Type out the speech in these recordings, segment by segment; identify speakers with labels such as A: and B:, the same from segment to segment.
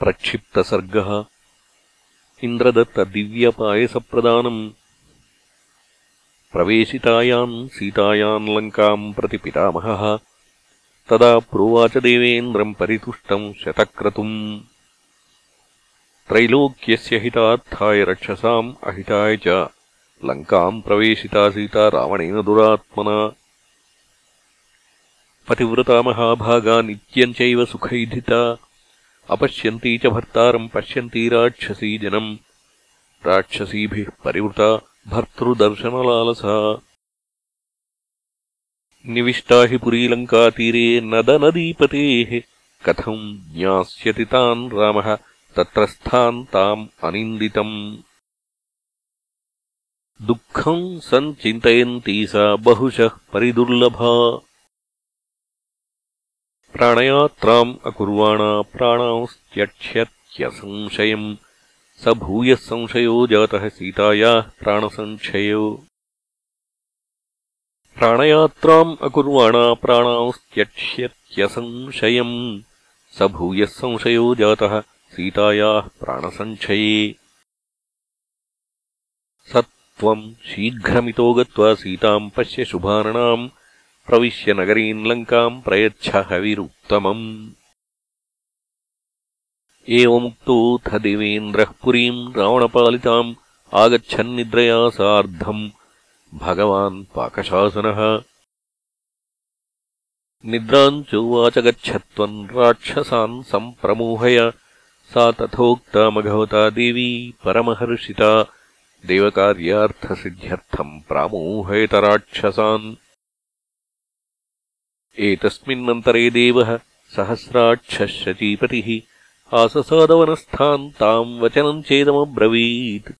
A: प्रक्षिप्तसर्गः इन्द्रदत्तदिव्यपायसप्रदानम् प्रवेशितायाम् सीतायाम् लङ्काम् प्रति पितामहः तदा प्रोवाच देवेन्द्रम् परितुष्टम् शतक्रतुम् त्रैलोक्यस्य हितार्थाय रक्षसाम् अहिताय च लङ्काम् प्रवेशिता सीता रावणेन दुरात्मना पतिव्रता महाभागा नित्यम् चैव सुखैधिता अपश्यन्ती च भर्तारम् पश्यन्ती राक्षसी जनम्। राक्षसीभिः परिवृता भर्तृदर्शनलालसा। निविष्टा हि पुरीलङ्कातीरे नदनदीपतेः। कथम् ज्ञास्यति तान् रामः तत्र स्थान् ताम् अनिन्दितम्। दुःखम् सञ्चिन्तयन्ती सा बहुशः परिदुर्लभा प्राणयात्राम् अकुर्वाणा प्राणांस्त्यक्ष्यत्यसंशयम् स भूयः संशयो जातः सीतायाः प्राणसङ्क्षयो प्राणयात्राम् अकुर्वाणा प्राणांस्त्यक्ष्यत्यसंशयम् स भूयः संशयो जातः सीतायाः प्राणसङ्क्षये स त्वम् शीघ्रमितो गत्वा सीताम् पश्य शुभार्णाम् प्रविश्य नगरीम् लङ्काम् प्रयच्छ हविरुत्तमम् एवमुक्तोऽथ देवेन्द्रः पुरीम् रावणपालिताम् आगच्छन्निद्रया सार्धम् भगवान् पाकशासनः निद्राम् चोवाच गच्छत्वम् राक्षसान् सम्प्रमोहय सा तथोक्तामघवता देवी परमहर्षिता देवकार्यार्थसिद्ध्यर्थम् प्रामोहयत राक्षसान् एतस्मिन्नन्तरे देवः सहस्राक्षः शचीपतिः आससादवनस्थान् ताम् वचनम् चेदमब्रवीत्।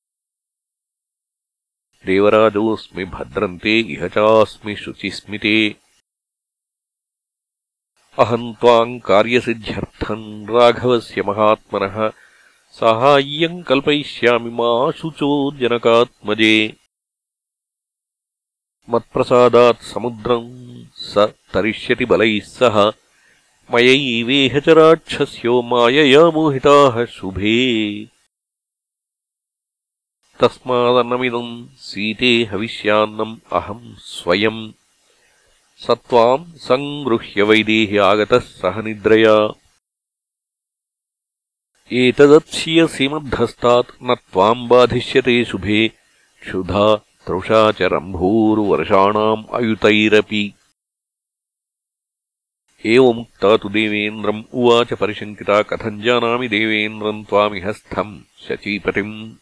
A: देवराजोऽस्मि भद्रन्ते इह चास्मि शुचिस्मिते अहम् त्वाम् कार्यसिद्ध्यर्थम् राघवस्य महात्मनः साहाय्यम् कल्पयिष्यामि मा शुचो जनकात्मजे। मत्प्रसादात् समुद्रम् स तरिष्यति बलैः सह। मयैवेह च राक्षस्यो मायया मोहिताः शुभे। तस्मादन्नमिदम् सीते हविष्यान्नम् अहम् स्वयम् स त्वाम् सङ्गृह्य वैदेहि आगतः सह निद्रया। एतदत्स्यसि मद्धस्तात् न त्वाम् बाधिष्यते शुभे। क्षुधा तृषा च रम्भूर्वर्षाणाम् अयुतैरपि एवमुक्ता तु देवेन्द्रम् उवाच परिशङ्किता कथम् जानामि देवेन्द्रम् त्वामिहस्थम् शचीपतिम्।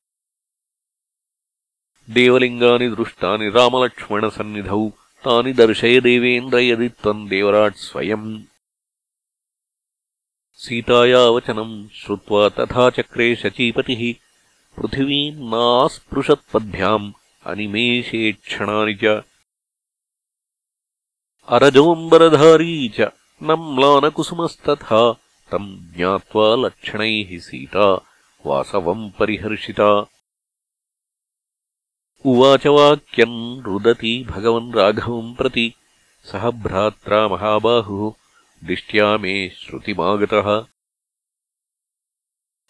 A: देवलिङ्गानि दृष्टानि रामलक्ष्मणसन्निधौ तानि दर्शय देवेन्द्र यदि त्वम् देवराट् स्वयम्। सीताया वचनम् श्रुत्वा तथा चक्रे शचीपतिः पृथिवीम् नास्पृशत्पद्भ्याम् अनिमेषेक्षणानि च। अरजोऽम्बरधारी च न म्लानकुसुमस्तथा तम् ज्ञात्वा लक्षणैः सीता वासवम् परिहर्षिता। उवाच वाक्यम् रुदति भगवन् राघवम् प्रति। सः भ्रात्रा महाबाहुः दिष्ट्या मे श्रुतिमागतः।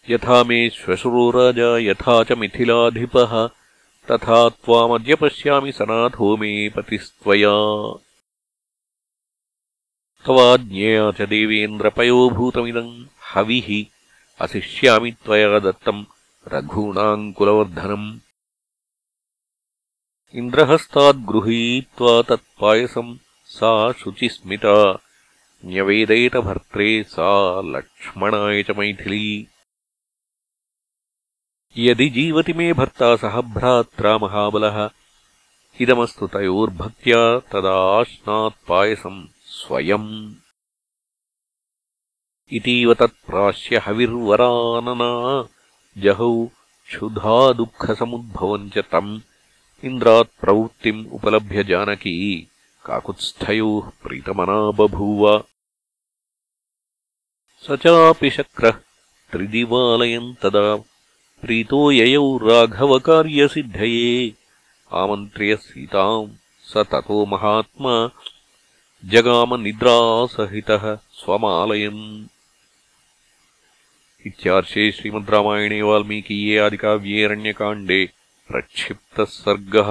A: यथा मे श्वशुरो राजा यथा च मिथिलाधिपः। तथा त्वामद्य पश्यामि सनाथो मे पतिस्त्वया తవాజ్ఞయా చ హవి అశిష్యామి త్వయా దత్తం రఘూణాం కులవర్ధనం ఇంద్రహస్తాద్గృహీత్వా తత్పాయసం సా శుచిస్మిత న్యవేదయత భర్త్రే సా లక్ష్మణాయ మైథిలీ యది జీవతి మే భర్త సహ భ్రాత్ర మహాబల ఇదమస్తు తయోర్భక్త్యా తదాశ్నాత్ పాయసం स्वयम् इतीव तत्प्राश्य हविर्वरानना जहौ क्षुधा दुःखसमुद्भवम् च तम् इन्द्रात्प्रवृत्तिम् उपलभ्य जानकी काकुत्स्थयोः प्रीतमना बभूव स चापि शक्रः त्रिदिवालयम् तदा प्रीतो ययौ राघवकार्यसिद्धये आमन्त्र्य सीताम् स ततो महात्मा जगामनिद्रासहितः स्वमालयम् इत्यार्षे श्रीमद् रामायणे वाल्मीकीये आदिकाव्येऽरण्यकाण्डे प्रक्षिप्तः सर्गः